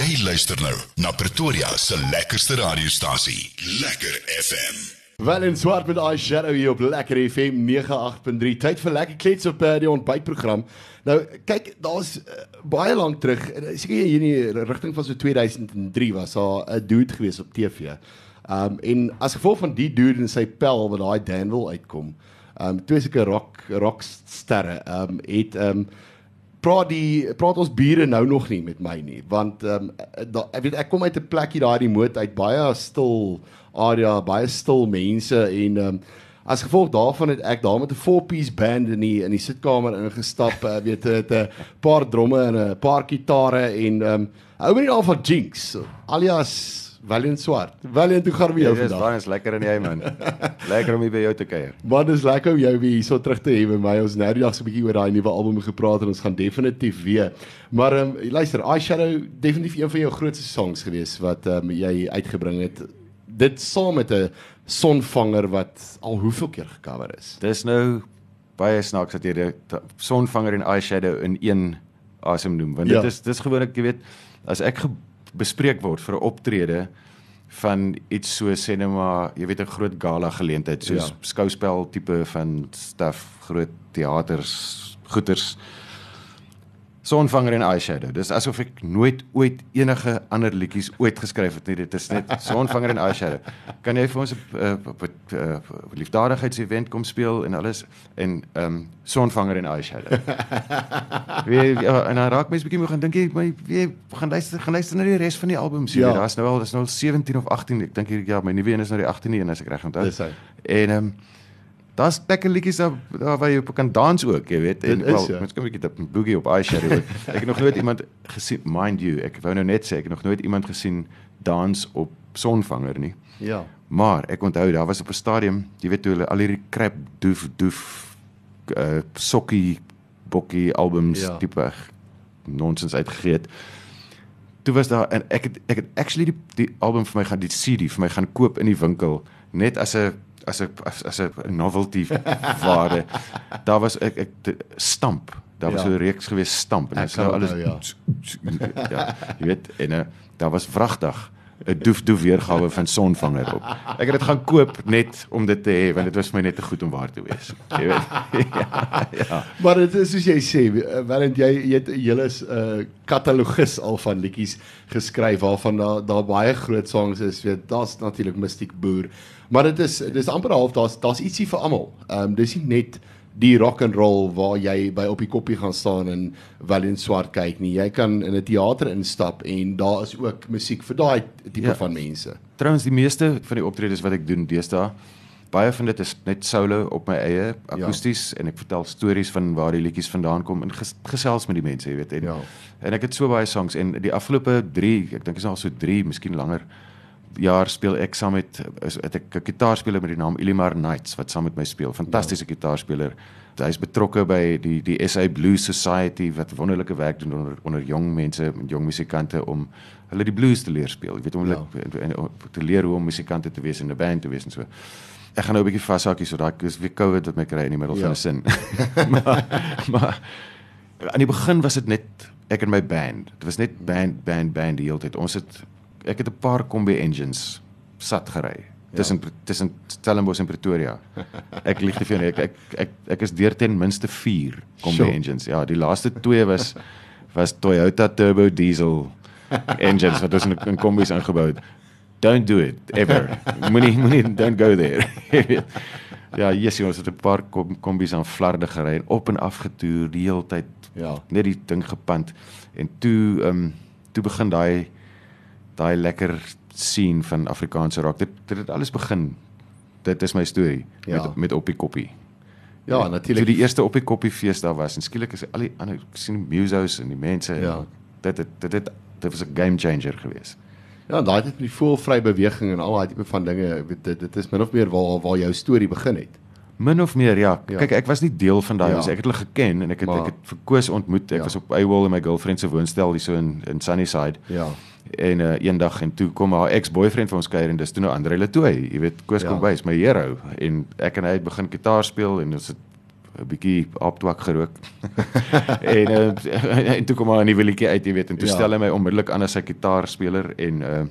Jy luister nou na Pretoria se lekkerste radiostasie, Lekker FM. Wel in swart met daai shadow hier op Lekker FM 98.3. Tyd vir lekker klets op uh, die ontbytprogram. Nou kyk, daar's uh, baie lank terug, uh, seker hier in die rigting van so 2003 was daar 'n dude gewees op TV. Um en as gevolg van die dude en sy pel wat daai Danville uitkom, um twee sulke rock rocksterre, um het um praat die praat ons bure nou nog nie met my nie want ehm um, ek weet ek kom uit 'n plekkie daar in die moot uit baie stil area baie stil mense en ehm um, as gevolg daarvan het ek daar met 'n four piece band in die in die sitkamer ingestap uh, weet het 'n paar dromme en 'n paar gitare en ehm um, hou my nie al van Jinx alias Valiant Swart. Valiant, hoe gaan dit met jou vandag? Ja, dis baie is lekker in jy man. lekker om hier by jou te kuier. Maar dis lekker om jou weer hier so terug te hê by my. Ons nou die dag so 'n bietjie oor daai nuwe album gepraat en ons gaan definitief weer. Maar ehm um, luister, I Shadow definitief een van jou grootste songs gewees wat ehm um, jy uitgebring het. Dit saam met 'n sonvanger wat al hoeveel keer gecover is. Dis nou baie snaaks dat jy die sonvanger en I Shadow in een asem noem want Ja. dit is dis gewoonlik jy weet as ek bespreek word vir 'n optrede van iets so sê net maar jy weet 'n groot gala geleentheid soos Ja. skouspel tipe van stuff groot teaters goeters Sonvanger en Eyeshadow. Dis asof ek nooit ooit enige ander liedjies ooit geskryf het nie. Dit is net Sonvanger en Eyeshadow. Kan jy vir ons 'n uh, uh, liefdadigheidsevent kom speel en alles en ehm um, Sonvanger en Eyeshadow. Wie ja, en dan raak mens bietjie moeg gaan dink jy my wie gaan luister gaan luister na die res van die album sien. Ja. Daar's nou al dis nou al 17 of 18. Ek dink hier ja, my nuwe een is nou die 18de een as ek reg onthou. Dis hy. En ehm um, Daar's lekker liedjies daar, daar waar jy op kan dans ook, jy weet. En wel, ja. mens kan 'n bietjie op boogie op eyeshadow. ook. ek het nog nooit iemand gesien, mind you, ek wou nou net sê ek het nog nooit iemand gesien dans op sonvanger nie. Ja. Maar ek onthou daar was op 'n stadium, jy weet toe hulle al hierdie crap doef doef uh sokkie bokkie albums ja. tipe nonsens uitgegee het. Toe was daar en ek het ek het actually die die album vir my gaan die CD vir my gaan koop in die winkel net as 'n as 'n as, as 'n novelty waarde. Daar was ek ek stamp. Daar was Ja. so 'n reeks gewees stamp en dit is nou alles onthou, ja. ja, jy weet en uh, daar was vragtig 'n doef doef weergawe van sonvanger op. Ek het dit gaan koop net om dit te hê want dit was vir my net te goed om waar te wees. Jy weet. ja, ja. Maar dit is soos jy sê, eh, want jy jy het 'n hele uh, katalogus al van liedjies geskryf waarvan daar daar baie groot songs is. Weet, daar's natuurlik Mystiek Boer. Maar dit is dis amper half daar's daar's ietsie vir almal. Ehm um, dis nie net die rock and roll waar jy by op die koppie gaan staan en wel in swart kyk nie. Jy kan in 'n teater instap en daar is ook musiek vir daai tipe. Ja. van mense. Trouwens die meeste van die optredes wat ek doen deesdae baie van dit is net solo op my eie akoesties ja. en ek vertel stories van waar die liedjies vandaan kom en ges, gesels met die mense, jy weet. En, Ja. en ek het so baie songs en die afgelope 3, ek dink is al so 3, miskien langer jaar speel ek saam met is het ek 'n gitaarspeler met die naam Elimar Knights wat saam met my speel. Fantastiese ja. gitaarspeler. Hy's betrokke by die die SA Blues Society wat wonderlike werk doen onder onder jong mense, jong musikante om hulle die blues te leer speel. Jy weet om hulle ja. en, en, te leer hoe om musikante te wees in 'n band te wees en so. Ek gaan nou 'n bietjie vashakkie so daai is weer COVID wat my kry in die middel Ja. van 'n sin. maar maar aan die begin was dit net ek en my band. Dit was net band band band die hele tyd. Ons het ek het 'n paar kombi engines sat gery tussen tussen Stellenbosch en Pretoria. Ek lieg nie vir jou nie. Ek ek ek, ek is deur ten minste 4 kombi Sure. engines. Ja, die laaste twee was was Toyota turbo diesel engines wat ons in, in kombis ingebou het. Don't do it ever. Moenie moenie don't go there. Ja, yes, ons het 'n paar kom, kombis aan flarde gery en op en af getoer die hele tyd. Ja. Net die ding gepand en toe ehm um, toe begin daai daai lekker scene van Afrikaanse rock. Dit dit het alles begin. Dit is my storie Ja. met met op die koppie. Ja, Toe natuurlik. die eerste op die koppie fees daar was en skielik is al die ander sien die musos en die mense. Ja. Dit dit dit dit dit was 'n game changer geweest. Ja, daai het met die voelvry beweging en al daai tipe van dinge, ek weet dit dit is min of meer waar waar jou storie begin het. Min of meer ja. Ja. Kyk, ek was nie deel van daai Ja. ja. ek het hulle geken en ek het Maar- ek het vir Koos ontmoet. Ek Ja. was op AWOL in my girlfriend se woonstel hier so in in Sunnyside. Ja. En uh, eendag en toe kom haar ex-boyfriend vir ons kuier en dis toe nou Andre Letoy. Jy weet, Koos Ja. ja. kom by, is my hero en ek en hy het begin gitaar speel en ons het 'n bietjie aaptwak gerook. en uh, en toe kom maar 'n nuwe liedjie uit, jy weet, en toe Ja. stel hy my onmiddellik aan as 'n gitaarspeler en uh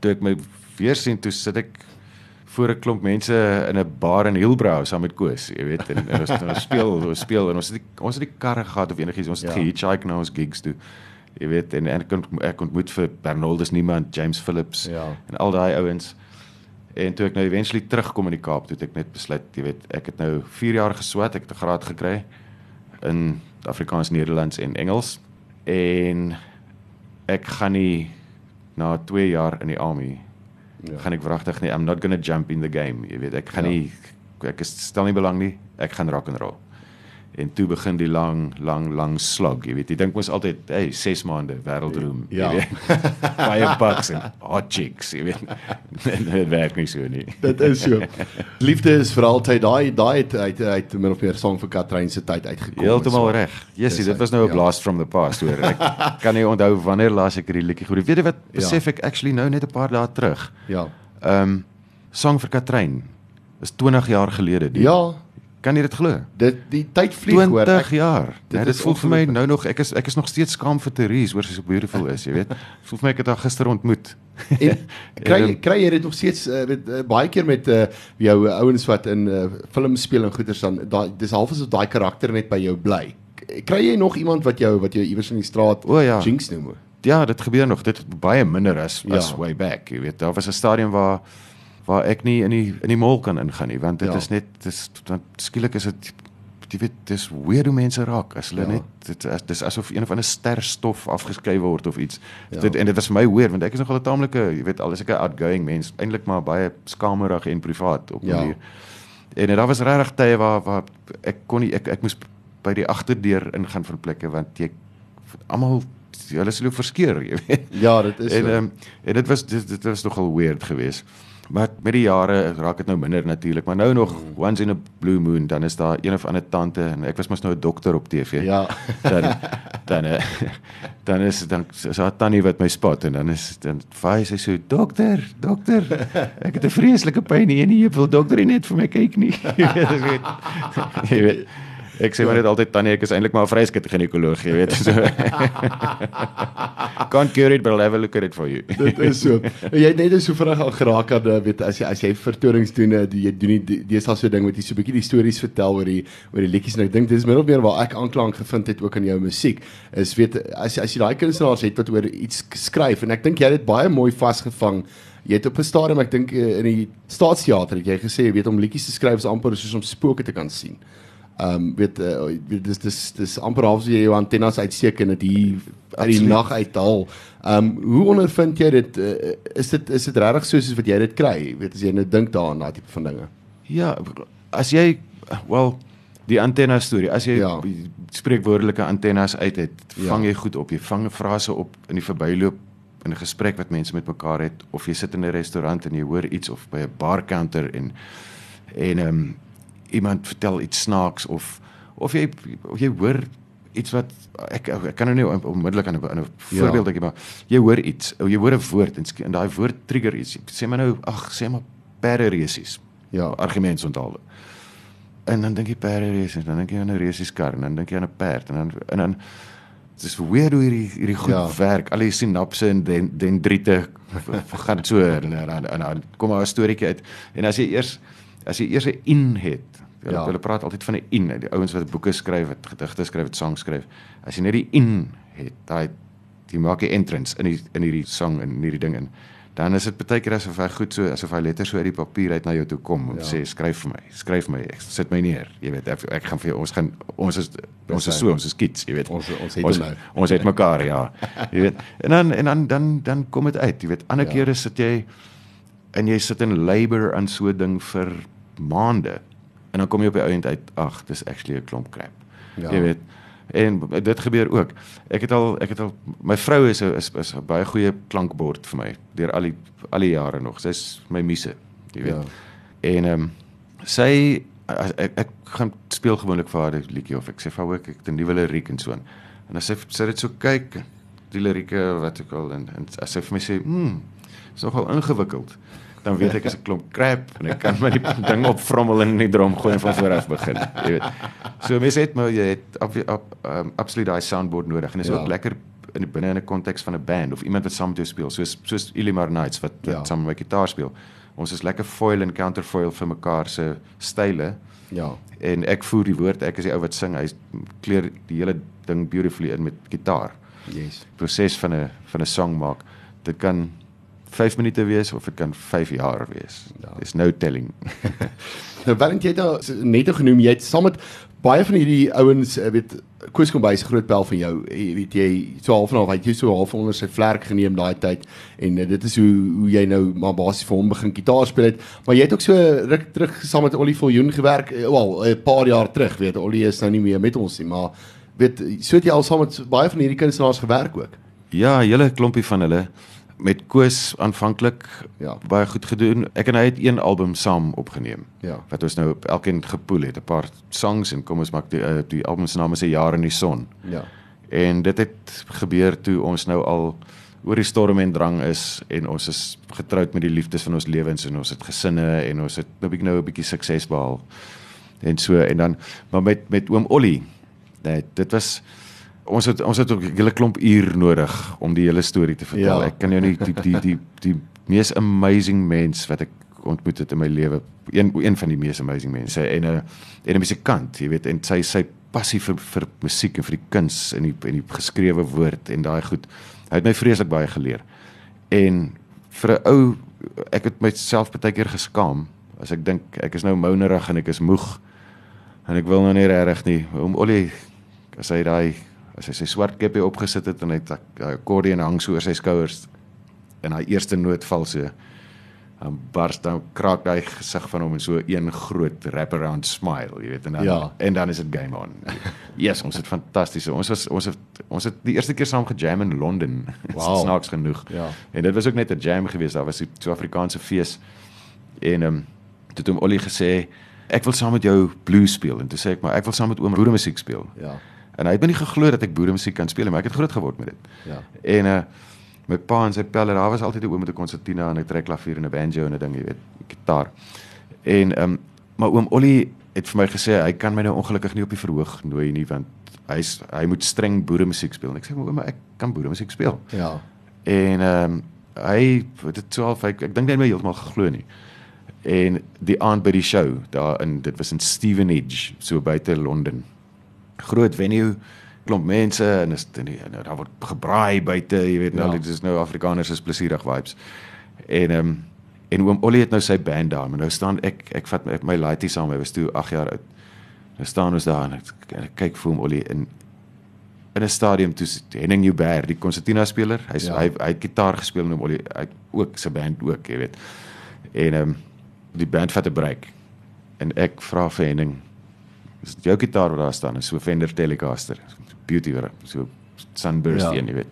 toe ek my weer sien, toe sit ek voor 'n klomp mense in 'n bar in Hillbrow saam met Koos, jy weet, en, en ons, ons speel, ons speel en ons het die, ons het die karre gehad of enigiets, ons het ja. gehitchhike na ons gigs toe. Jy weet, en, en ek, ont, ek ontmoet vir Bernoldus niemand, James Phillips Ja. en al daai ouens. En toe ek nou eventually terugkom in die Kaap, toe het ek net besluit, jy weet, ek het nou 4 jaar geswat, ek het 'n graad gekry in Afrikaans, Nederlands en Engels en ek gaan nie na 2 jaar in die army Ja. gaan ek wragtig nie I'm not going to jump in the game, jy weet, ek gaan Ja. nie ek is stel nie belang nie, ek gaan rock and roll. En toe begin die lang lang lang slog, jy weet. Jy dink mos altyd, hey, 6 maande wêreldroem, Ja. jy weet. Baie bucks en hot chicks, jy weet. Dit werk nie so nie. Dit is so. Liefde is vir altyd daai daai het uit uit min of meer song vir Katrein se tyd uitgekom. Heeltemal So, reg. Jessie, Dis dit was nou 'n ja. blast from the past hoor. Ek kan nie onthou wanneer laas ek hierdie liedjie gehoor het. Weet jy wat? Ja. Besef ek actually nou net 'n paar dae terug. Ja. Ehm um, Song vir Katrein is 20 jaar gelede. Die, Ja, Kan jy dit glo? dit die tyd vlieg hoor. 20 Ek, jaar. dit Dit, is dit voel vir my nou nog ek is ek is nog steeds skaam vir Therese oor sy so beautiful is, jy weet. Voel vir my ek het haar gister ontmoet. en kry En, kry jy dit nog steeds uh, met uh, baie keer met uh, jou uh, ouens wat in uh, film speel en goeters dan daai dis half asof daai karakter net by jou bly. Kry jy nog iemand wat jou wat jou iewers in die straat O, ja. jinx noem? Ja, dit gebeur nog. Dit baie minder as as Ja. way back, jy weet. Daar was 'n stadium waar waar ek nie in die in die mall kan ingaan nie, want dit Ja. is net dis want skielik is dit jy weet dis weird hoe mense raak as hulle Ja. net dit is dis asof een of ander sterstof afgeskei word of iets. Ja. Dit en dit was vir my weird want ek is nogal 'n taamlike, jy weet, al is ek 'n outgoing mens, eintlik maar baie skamerig en privaat op 'n Ja. manier. En daar was regtig tye waar waar ek kon nie ek ek moes by die agterdeur ingaan vir plekke want jy almal hulle is loop verskeer, jy weet. Ja, dit is En um, en dit was dit, dit was nogal weird geweest. Maar met die jare raak dit nou minder natuurlik, maar nou nog Mm. once in a blue moon dan is daar een of ander tante en ek was mos nou 'n dokter op TV. Ja. Dan dan eh, dan is dan so 'n tannie wat my spot en dan is dan vaai sy so dokter, dokter. Ek het 'n vreeslike pyn hier in die heup, wil dokter nie net vir my kyk nie. Jy weet. Jy weet. Ek sê maar net altyd tannie, ek is eintlik maar 'n vryskut ginekoloog, jy weet. So. Can't cure it, but I'll have a look at it for you. Dit is so. Jy net so vinnig al geraak aan eh, weet as jy as jy vertonings doen, eh, die, jy doen nie al so ding wat jy so 'n bietjie die stories vertel oor die oor die liedjies en ek dink dis min of meer waar ek aanklank gevind het ook in jou musiek. Is weet as as jy daai kunstenaars het wat oor iets skryf en ek dink jy het dit baie mooi vasgevang. Jy het op 'n stadium ek dink eh, in die staatsteater het jy gesê jy weet om liedjies te skryf is amper soos om spooke te kan sien. Ehm um, weet uh, weet, dis dis dis amper half so jy jou antennes uitsteek en dit hier uit die nag uithaal. Ehm um, hoe ondervind jy dit uh, is dit is dit regtig so soos wat jy dit kry? Weet as jy net dink daaraan daai tipe van dinge. Ja, as jy wel die antenna storie, as jy Ja. ja. spreekwoordelike antennes uit het, Ja. vang jy goed op. Jy vang frase op in die verbyloop in 'n gesprek wat mense met mekaar het of jy sit in 'n restaurant en jy hoor iets of by 'n bar counter en en ehm um, iemand vertel iets snaaks of of jy of jy hoor iets wat ek ek kan nou nie on- onmiddellik aan 'n Ja. voorbeeld dink maar jy hoor iets, jy hoor 'n woord en, en daai woord trigger iets. Sê maar nou, ag, sê maar perderesies Ja. argumentsonthaal. En dan dink jy perderesies, dan dink jy aan 'n resieskar en dan dink jy aan 'n perd en dan en dan dis weird hoe hierdie hierdie goed Ja. werk. Al die sinapse en den, dendriete gaan so en dan en dan kom maar 'n storieetjie uit. En as jy eers as jy eers 'n in het. Hulle Ja. hulle praat altyd van 'n in, die ouens wat boeke skryf, wat gedigte skryf, wat songs skryf. As jy net die in het, daai jy maak 'n entrance in die in hierdie song en in hierdie ding in. Dan is dit baie keer asof hy goed so asof hy letters so uit die papier uit na jou toe kom en Ja. sê skryf vir my, skryf my, ek sit my neer. Jy weet ek, ek gaan vir jou ons gaan ons is ons hy. is so, ons is kids, jy weet. Ons- ons het ons, nou. ons het mekaar, ja. Jy weet. En dan en dan dan dan kom dit uit, jy weet. Ander Ja. kere sit jy en jy sit in labor aan so 'n ding vir maande. En dan kom jy op die einde uit, ag, dis actually 'n klomp crap. Ja. Jy weet. En dit gebeur ook. Ek het al ek het al my vrou is 'n is, is 'n baie goeie klankbord vir my deur al die al die jare nog. Sy's my muse, jy weet. Ja. En ehm um, sy as, ek, ek gaan speel gewoonlik vir haar 'n liedjie of ek sê vir haar ook ek het 'n nuwe liriek en so aan. En as sy sy dit so kyk die lirieke wat ek al en, en as sy vir my sê, "Hm, is nogal ingewikkeld." Dan weet ek is 'n klomp crap en ek kan my die ding opvrommel in die drum gooi en van voor af begin. Jy weet. So mense het maar jy het ab, ab, um, absoluut daai soundboard nodig en dit is Ja. ook lekker in die binne in 'n konteks van 'n band of iemand wat saam met jou speel soos soos Ilimar Knights wat, wat Ja. saam met my gitaar speel. Ons is lekker foil en counterfoil vir mekaar se style Ja. en ek voer die woord, ek is die ou wat sing. Hy kleur die hele ding beautifully in met gitaar. Yes. Proses van 'n van 'n song maak. Dit kan 5 minute wees of dit kan 5 jaar wees. Ja. There's no telling. Nou Valent jy het nou net genoem jy het saam met baie van hierdie ouens eh, weet Koos kom by se groot bel van jou weet jy so half en half het jy so half onder sy vlerk geneem daai tyd en uh, dit is hoe hoe jy nou maar basies vir hom begin gitaar speel het maar jy het ook so ruk terug saam met Ollie Viljoen gewerk eh, wel 'n paar jaar terug weet Ollie is nou nie meer met ons nie maar weet so het jy al saam met baie van hierdie kunstenaars gewerk ook Ja, 'n hele klompie van hulle met Koos aanvanklik Ja. baie goed gedoen. Ek en hy het een album saam opgeneem. Ja. Wat ons nou elkeen gepoel het, 'n paar songs en kom ons maak die uh, die album se naam is 'n jaar in die son. ja En dit het gebeur toe ons nou al oor die storm en drang is en ons is getroud met die liefdes van ons lewens en ons het gesinne en ons het nou bietjie nou 'n bietjie sukses behaal. En so en dan maar met met oom Ollie. Nee, dit was ons het ons het ook 'n hele klomp uur nodig om die hele storie te vertel. Ja. Ek kan jou nie die die die die mees amazing mens wat ek ontmoet het in my lewe. Een een van die mees amazing mense en 'n en 'n musikant, jy weet, en sy sy passie vir vir musiek en vir die kuns en die en die geskrewe woord en daai goed. Hy het my vreeslik baie geleer. En vir 'n ou ek het myself baie keer geskaam as ek dink ek is nou mounerig en ek is moeg en ek wil nou nie regtig nie. Oom Ollie as hy daai as hy sy swart kepie opgesit het en hy het daai akkordeon hang so oor sy skouers en hy eerste noot val so dan bars dan kraak daai gesig van hom in so een groot wraparound smile, jy weet en dan Ja. en dan is dit game on. Yes, ons het fantastiese. Ons was ons het ons het die eerste keer saam gejam in Londen. Wow. Snaaks genoeg. Ja. En dit was ook net 'n jam geweest. Daar was 'n Suid-Afrikaanse fees. En ehm um, toe het hom Ollie gesê ek wil saam met jou blues speel en toe sê ek maar ek wil saam met oom boere musiek speel. ja En hy het my nie geglo dat ek boere musiek kan speel nie, maar ek het groot geword met dit. ja En uh my pa en sy pelle, daar was altyd 'n oom met 'n konsertina en 'n trekklavier en 'n banjo en 'n ding, jy weet, gitaar. En ehm um, maar oom Ollie het vir my gesê hy kan my nou ongelukkig nie op die verhoog nooi nie want hy's hy moet streng boere musiek speel. En ek sê maar oom, ek kan boere musiek speel. ja En ehm um, hy dit so half ek, ek dink net my heeltemal geglo nie. En die aand by die show daar in dit was in Stevenage so buite Londen. Groot venue, klomp mense en is en, die, en daar word gebraai buite, jy weet nou Ja. dit is nou Afrikaners is plesierig vibes. En ehm um, en oom Ollie het nou sy band daar, maar nou staan ek ek vat my, my laaitie saam, hy was toe 8 jaar oud. Nou staan ons daar en ek, en ek kyk vir hom Ollie in in 'n stadium toe Henning Joubert, die konsertina speler. Hy's Ja. hy hy het gitaar gespeel en Ollie hy ook sy band ook, jy weet. En ehm um, die band vat 'n break. En ek vra vir Henning, is dit jou gitaar wat daar staan? Is so Fender Telecaster. Beauty weer, so Sunburst Ja. ja. een, jy weet.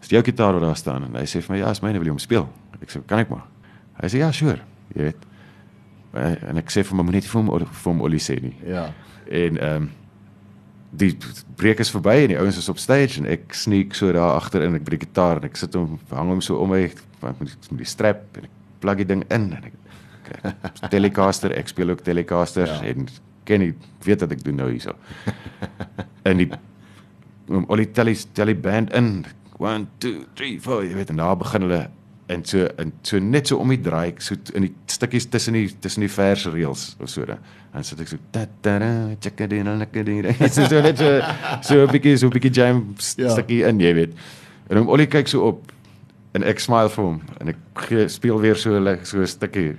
Is dit jou gitaar wat daar staan? En hy sê vir my, ja, is myne, wil jy hom speel? Ek sê, kan ek maar? Hy sê ja, sure, jy weet. Eh, En ek sê vir moet net vir hom vir hom Ollie sê nie. ja En ehm um, die breek is verby en die ouens is op stage en ek sneak so daar agter in ek breek gitaar en ek sit hom hang hom so om my met die, met die strap en ek plug die ding in en ek, ek Telecaster ek speel ook Telecaster Ja. ja. en ken nie weet wat ek doen nou hierso. en die om al die telly telly band in. 1 2 3 4 jy weet en daar begin hulle en so en so net so om die draai so in die stukkies tussen die tussen die vers reels of so dan. Dan sit ek so ta ta ra chakadina nakadina so so net so so 'n bietjie so 'n bietjie jam Ja. stukkie in jy weet. En hom Ollie kyk so op en ek smile vir hom en ek gee, speel weer so so 'n stukkie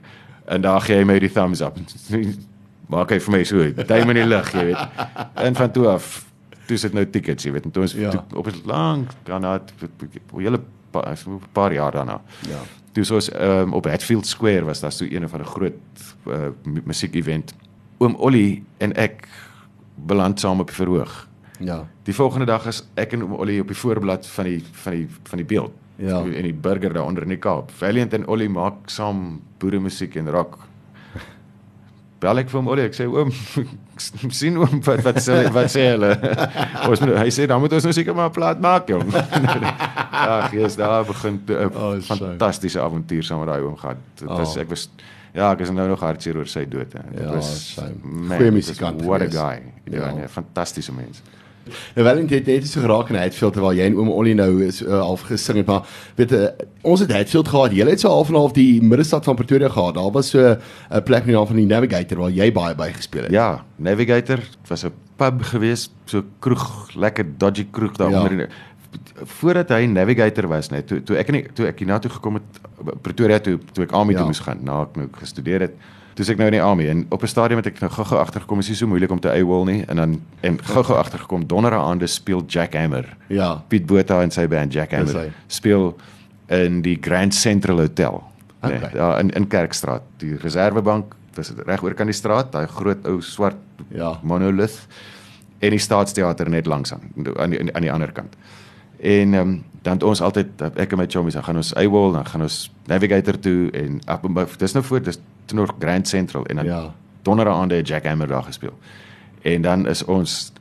en daar gee hy my die thumbs up maak hy vir my so duim in die lug jy weet en van toe af toe sit nou tickets jy weet en toe ons Ja. toe, op 'n lang daarna 'n hele pa- 'n paar jaar daarna ja Toe soos um, op Hatfield Square was daar so een van 'n groot uh, musiek-event. Oom Ollie en ek beland saam op die verhoog. ja Die volgende dag is ek en oom Ollie op die voorblad van die van die van die beeld. Ja. En die burger daar onder in die Kaap. Valiant en Ollie maak saam boere musiek en rock. Bel ek vir hom Ollie, ek sê oom, sien oom wat wat sê wat sê hulle. ons moet hy sê dan moet ons nou seker maar 'n plaat maak jong. Ag, jy's daar begin 'n Oh, oh, fantastiese avontuur saam met daai oom gehad. Dit Oh. was ek was ja, ek is nou nog hartseer oor sy dood. hè. Dit Ja, was man, Goeie musikant What a guy. Ja, Ja. nee, fantastiese mens. Nou wel dit het so geraak in Hatfield terwyl jy en oom Ollie nou is uh, half gesing het maar weet uh, ons het Hatfield gehad. Jy het so half en half die middestad van Pretoria gehad. Daar was so 'n uh, plek in die naam van die Navigator waar jy baie by gespeel het. Ja, Navigator, dit was 'n pub geweest, so kroeg, lekker dodgy kroeg daar Ja. onder. in die- Voordat hy Navigator was, net toe toe ek in toe ek hiernatoe gekom het Pretoria toe toe ek army Ja. toe moes gaan, na ek nou gestudeer het. Toe ek nou in die army en op 'n stadium het ek nou gou-gou agtergekom is nie so moeilik om te AWOL nie en dan en gou-gou agtergekom donderdaande speel Jack Hammer. Ja. Piet Botha en sy band Jack Hammer speel in die Grand Central Hotel. Nee, Okay. daar in in Kerkstraat. Die Reservebank, dis reg oor kan die straat, daai groot ou swart Ja. monolith en die Staatsteater net langs aan aan die aan die ander kant. En ehm um, dan het ons altyd ek en my chommies, dan gaan ons AWOL, dan gaan ons Navigator toe en up, dis nou voor dis toe nog Grand Central en dan Ja. donderaande het Jack Hammer daar gespeel. En dan is ons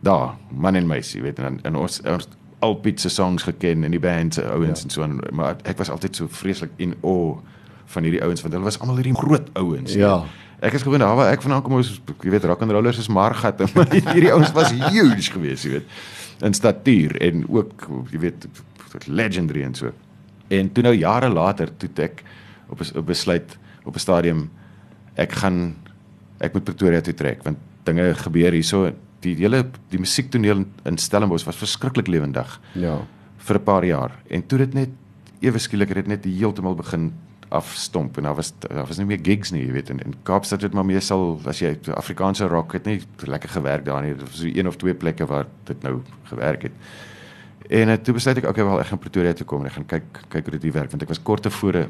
daar, man en meisie, weet en dan en ons ons al Piet se songs geken en die band se ouens Ja. en so en maar ek was altyd so vreeslik in awe van hierdie ouens want hulle was almal hierdie groot ouens. Ja. Ek is gewoon daar waar ek vandaan kom ons jy weet rock and rollers is maar hierdie ouens was huge geweest, jy weet. In statuur en ook jy weet legendary en so. En toe nou jare later toe ek op 'n besluit op 'n stadium ek gaan ek moet Pretoria toe trek want dinge gebeur hierso die hele die musiektoneel in- in Stellenbosch was verskriklik lewendig Ja. vir 'n paar jaar en toe dit net ewe skielik het dit net heeltemal begin afstomp en daar was daar was nie meer gigs nie jy weet en in Kaapstad het maar meestal as jy Afrikaanse rock het nie lekker gewerk daar nie. Dit was so een of twee plekke waar dit nou gewerk het. En uh, toe besluit ek okay wel ek gaan Pretoria toe kom en ek gaan kyk kyk hoe dit hier werk want ek was kort tevore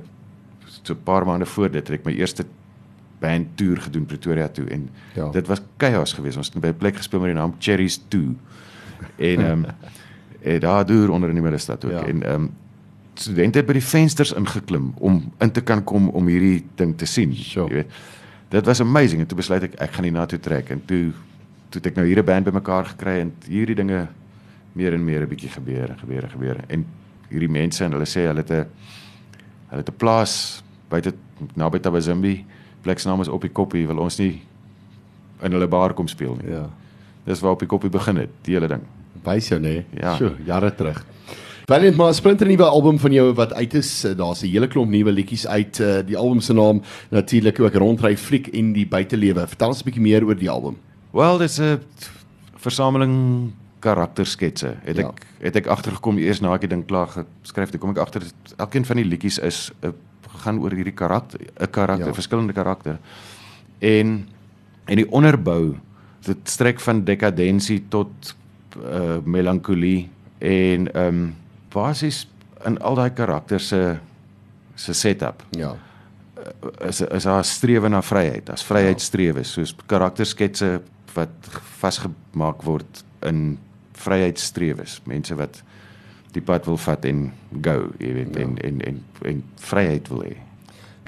so 'n paar maande voor dit het ek my eerste band tour gedoen Pretoria toe en Ja. dit was chaos geweest. Ons het by 'n plek gespeel met die naam Cherries 2 en ehm um, daar deur onder in die middestad ook. Ja. en ehm um, studente het by die vensters ingeklim om in te kan kom om hierdie ding te sien Sure. jy weet dit was amazing en toe besluit ek ek gaan hier na toe trek en toe toe ek nou hier 'n band bymekaar gekry en hierdie dinge meer en meer 'n bietjie gebeur en gebeur en gebeur en hierdie mense en hulle sê hulle het 'n hulle het 'n plaas buite naby Tabazimbi plek se naam is op die koppie wil ons nie in hulle bar kom speel nie Ja. dis waar op die koppie begin het die hele ding Wys jou nê. Ja. So, jare terug. Valiant maar splinter nuwe album van jou wat uit is. Eh, Daar's 'n hele klomp nuwe liedjies uit. eh, Die album se naam natuurlik ook Rondry Fliek en die buitelewe. Vertel ons 'n bietjie meer oor die album. Wel, dis 'n versameling karaktersketse. Het Ja. ek het ek agtergekom eers na ek die ding klaar geskryf, toe kom ek agter elkeen van die liedjies is 'n gaan oor hierdie karakter, 'n karakter, ja. verskillende karakter. En en die onderbou, dit strek van dekadensie tot uh melankolie en ehm um, basies in al daai karakters se se setup Ja. is is haar strewe na vryheid, as vryheidstrewe, soos karaktersketse wat vasgemaak word in vryheidstrewes, mense wat die pad wil vat en go, jy weet, Ja. en en en en vryheid wil hê.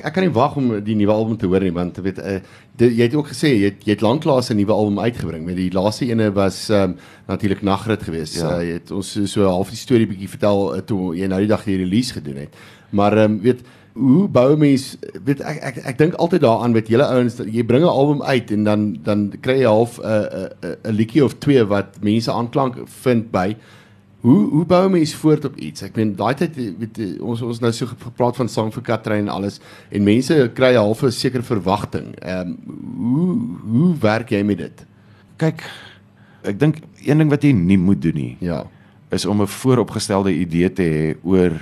Ek kan nie wag om die nuwe album te hoor nie want weet uh, die, jy het ook gesê jy het, jy het lanklaas 'n nuwe album uitgebring. Met die laaste ene was um, natuurlik Nagrit geweest. Ja. Uh, jy het ons so- half die storie bietjie vertel uh, toe jy nou die dag die release gedoen het. Maar ehm um, weet hoe bou mens weet ek ek ek, ek dink altyd daaraan met julle ouens jy bring 'n album uit en dan dan kry jy half 'n uh, 'n uh, 'n liedjie of twee wat mense aanklank vind by Hoe hoe bou mense voort op iets? Ek meen daai tyd weet ons ons nou so gepraat van sang vir Katrein en alles en mense kry half 'n sekere verwagting. Ehm um, hoe hoe werk jy met dit? Kyk, ek dink een ding wat jy nie moet doen nie, Ja. is om 'n vooropgestelde idee te hê oor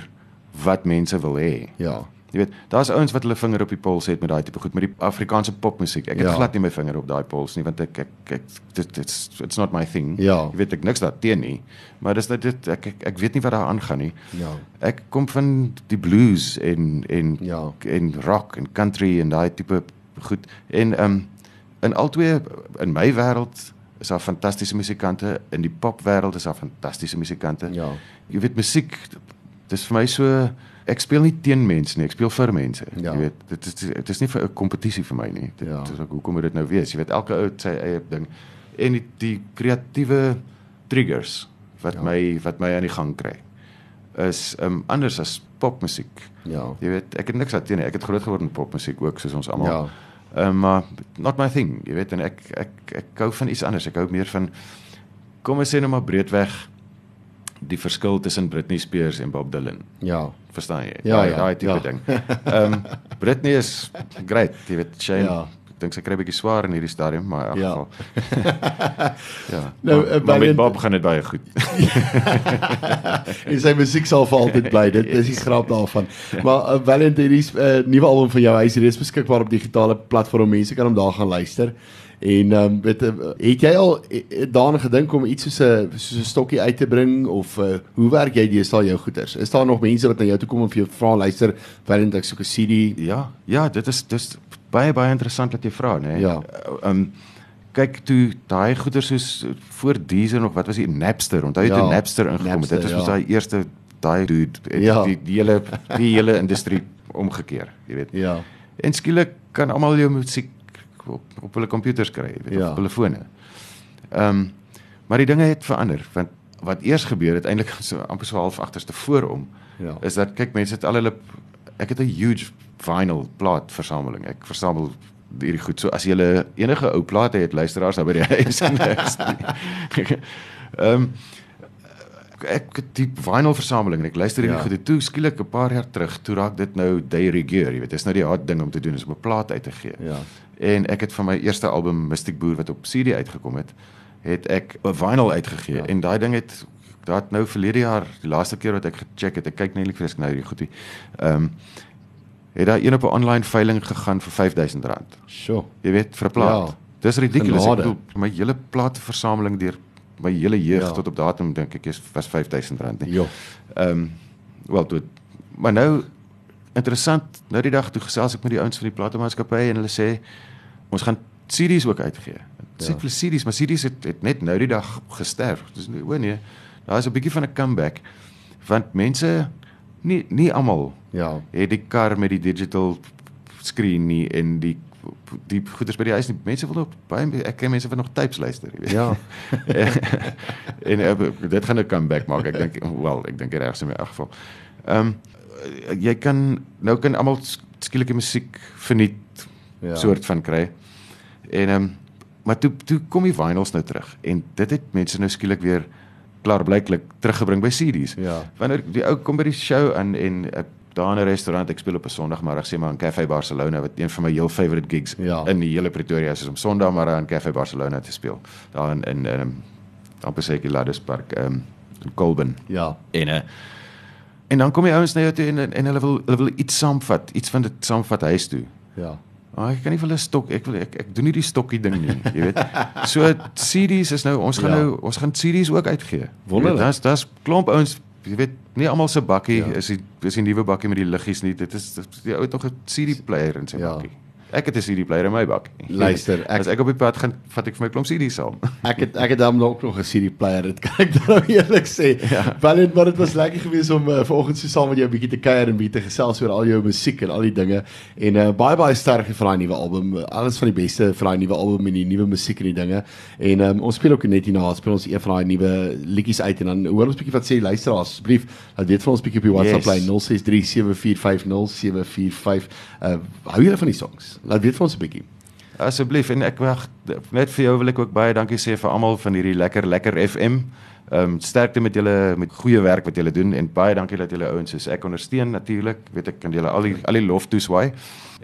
wat mense wil hê. Ja. Jy weet, daar's ouens wat hulle vinger op die pols het met daai tipe goed met die Afrikaanse popmusiek. Ek het Ja. glad nie my vinger op daai pols nie want ek ek, ek dit it's it's not my thing. Ja. Jy weet ek niks daarteen nie. Maar dis net dit ek, ek ek weet nie wat daar aangaan nie. Ja. Ek kom van die blues en en Ja. en rock en country en daai tipe goed. En ehm um, in albei in my wêreld is daar fantastiese musikante, in die popwêreld is daar fantastiese musikante. Ja. Jy weet musiek dis vir my so ek speel nie teen mense nie, ek speel vir mense. Ja. Jy weet, dit is dit is nie vir 'n kompetisie vir my nie. Dit Ja. is ook hoekom moet dit nou wees? Jy weet elke ou het sy eie ding en die, die kreatiewe triggers wat Ja. my wat my aan die gang kry is um anders as popmusiek. Ja. Jy weet, ek het niks daarteen nie. Ek het groot geword met popmusiek ook soos ons almal. Ja. Ehm maar not my thing, jy weet en ek ek ek hou van iets anders. Ek hou meer van kom ons sê nou maar breedweg die verskil tussen Britney Spears en Bob Dylan. Ja. Verstaan jy? Ja, daai ja, daai tipe ja. ding. Ehm um, Britney is great, jy weet, Shane. Ja. Dink sy kry 'n bietjie swaar in hierdie stadium, maar in elk Ja. geval. ja. Nou, maar, eh, maar met Bob gaan dit baie goed. en sy musiek sal vir altyd bly. Dit is die grap daarvan. Maar uh, Valent hierdie uh, nuwe album van jou, hy is reeds beskikbaar op digitale platforms. Mense kan hom daar gaan luister. En ehm um, weet uh, het jy al daaraan gedink om iets soos 'n soos 'n stokkie uit te bring of uh, hoe werk jy deesdae jou goeders? Is daar nog mense wat na jou toe kom en vir jou vra luister, Valent ek soek 'n CD? Ja, ja, dit is dis baie baie interessant dat jy vra, né? Ja. Ehm um, kyk toe daai goeder soos voor Deezer nog, wat was die Napster? Onthou jy Ja, toe Napster ingekom het? Dit was ja. daai eerste daai dude het Ja. die, die hele die hele industrie omgekeer, jy weet. Ja. En skielik kan almal jou musiek op op hulle komputers kry, jy weet, Ja. op hulle fone. Ehm um, maar die dinge het verander want wat eers gebeur het eintlik so amper so half agterste voorom Ja. is dat kyk mense het al hulle ek het 'n huge vinyl plaat versameling. Ek versamel hierdie goed. So as jy enige ou plate het luisteraars daar by die huis. Ehm um, ek het die vinyl versameling en ek luister hierdie Ja. goed toe skielik 'n paar jaar terug toe raak dit nou de rigueur, jy weet. Dis nou die hard ding om te doen is om 'n plaat uit te gee. Ja. En ek het van my eerste album Mystic Boer wat op CD uitgekom het, het ek 'n vinyl uitgegee ja. en daai ding het daat nou verlede jaar, die laaste keer wat ek gecheck het, ek kyk net vrees nou hierdie goedie. Ehm um, het daar een op 'n online veiling gegaan vir R5000. Sure. Jy weet, vir 'n plaat. Ja. Dis ridiculous. Genade. Ek bedoel, my hele plateversameling deur my hele jeug Ja. tot op datum dink ek is was R5000 nie. Ja. Ehm um, wel toe maar nou interessant, nou die dag toe gesels ek met die ouens van die platemaatskappy en hulle sê ons gaan CD's ook uitgee. Dit sê Ja. vir CD's, maar CD's het, het net nou die dag gesterf. Dis o nee, daar is 'n bietjie van 'n comeback want mense nie nie almal Ja. het die kar met die digital screen nie en die die goeders by die huis nie. Mense wil ook baie ek ken mense wat nog tapes luister, jy weet. Ja. en uh, dit gaan 'n comeback maak. Ek dink wel, ek dink regs in my geval. Ehm um, jy kan nou kan almal skielike musiek verniet ja. soort van kry. En ehm um, maar toe toe kom die vinyls nou terug en dit het mense nou skielik weer klaarblyklik teruggebring by CD's. Ja. Wanneer die ou kom by die show aan en ek daar in 'n restaurant, ek speel op 'n Sondagmiddag sê maar in Cafe Barcelona wat een van my heel favourite gigs Ja. in die hele Pretoria is om Sondagmiddag in Cafe Barcelona te speel. Daar in in ehm amper sê ek die Ladderspark ehm um, in Colburn. Ja. En uh, en dan kom die ouens na jou toe en en hulle wil hulle wil iets saamvat, iets van dit saamvat huis toe. Ja. Maar ek kan nie vir hulle stok, ek wil ek, ek doen nie die stokkie ding nie, jy weet. So CD's is nou ons gaan Ja. nou ons gaan CD's ook uitgee. Wonderlik. Daar's daar's klomp ouens, jy weet, nie almal se bakkie Ja. is die is die nuwe bakkie met die liggies nie. Dit is die ou het nog 'n CD player in sy ja. bakkie. Ek het 'n CD player in my bakkie. Luister, ek- as ek op die pad gaan, vat ek vir my klomp CD's saam. Ek het ek het dan ook nog 'n CD player. Dit kan ek nou eerlik sê. Ja. Valent, maar dit was lekker geweest om uh, vanoggend so saam met jou 'n bietjie te kuier en bietjie te gesels oor al jou musiek en al die dinge. En uh, baie baie sterk vir daai nuwe album. Alles van die beste vir daai nuwe album en die nuwe musiek en die dinge. En um, ons speel ook net hierna, speel ons een van daai nuwe liedjies uit en dan hoor ons bietjie wat sê die luisteraars asseblief. Laat weet vir ons bietjie op die WhatsApp Yes. lyn 0637450745. Uh hou julle van die songs? Laat weet vir ons 'n bietjie. Asseblief en ek wag net vir jou wil ek ook baie dankie sê vir almal van hierdie lekker lekker FM. Ehm um, sterkte met julle met goeie werk wat julle doen en baie dankie dat julle ouens is. Ek ondersteun natuurlik, weet ek kan julle al die al die lof toeswaai.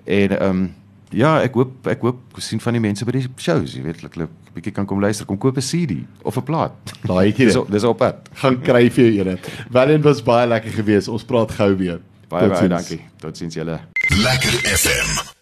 En ehm um, ja, ek hoop ek hoop sien van die mense by die shows, jy weet, hulle 'n bietjie kan kom luister, kom koop 'n CD of 'n plaat. Daai het jy Dis dit. op, dis op pad. gaan kry vir jou ene. Valent was baie lekker geweest. Ons praat gou weer. Baie baie Totsiens. dankie. Totsiens julle. Lekker FM.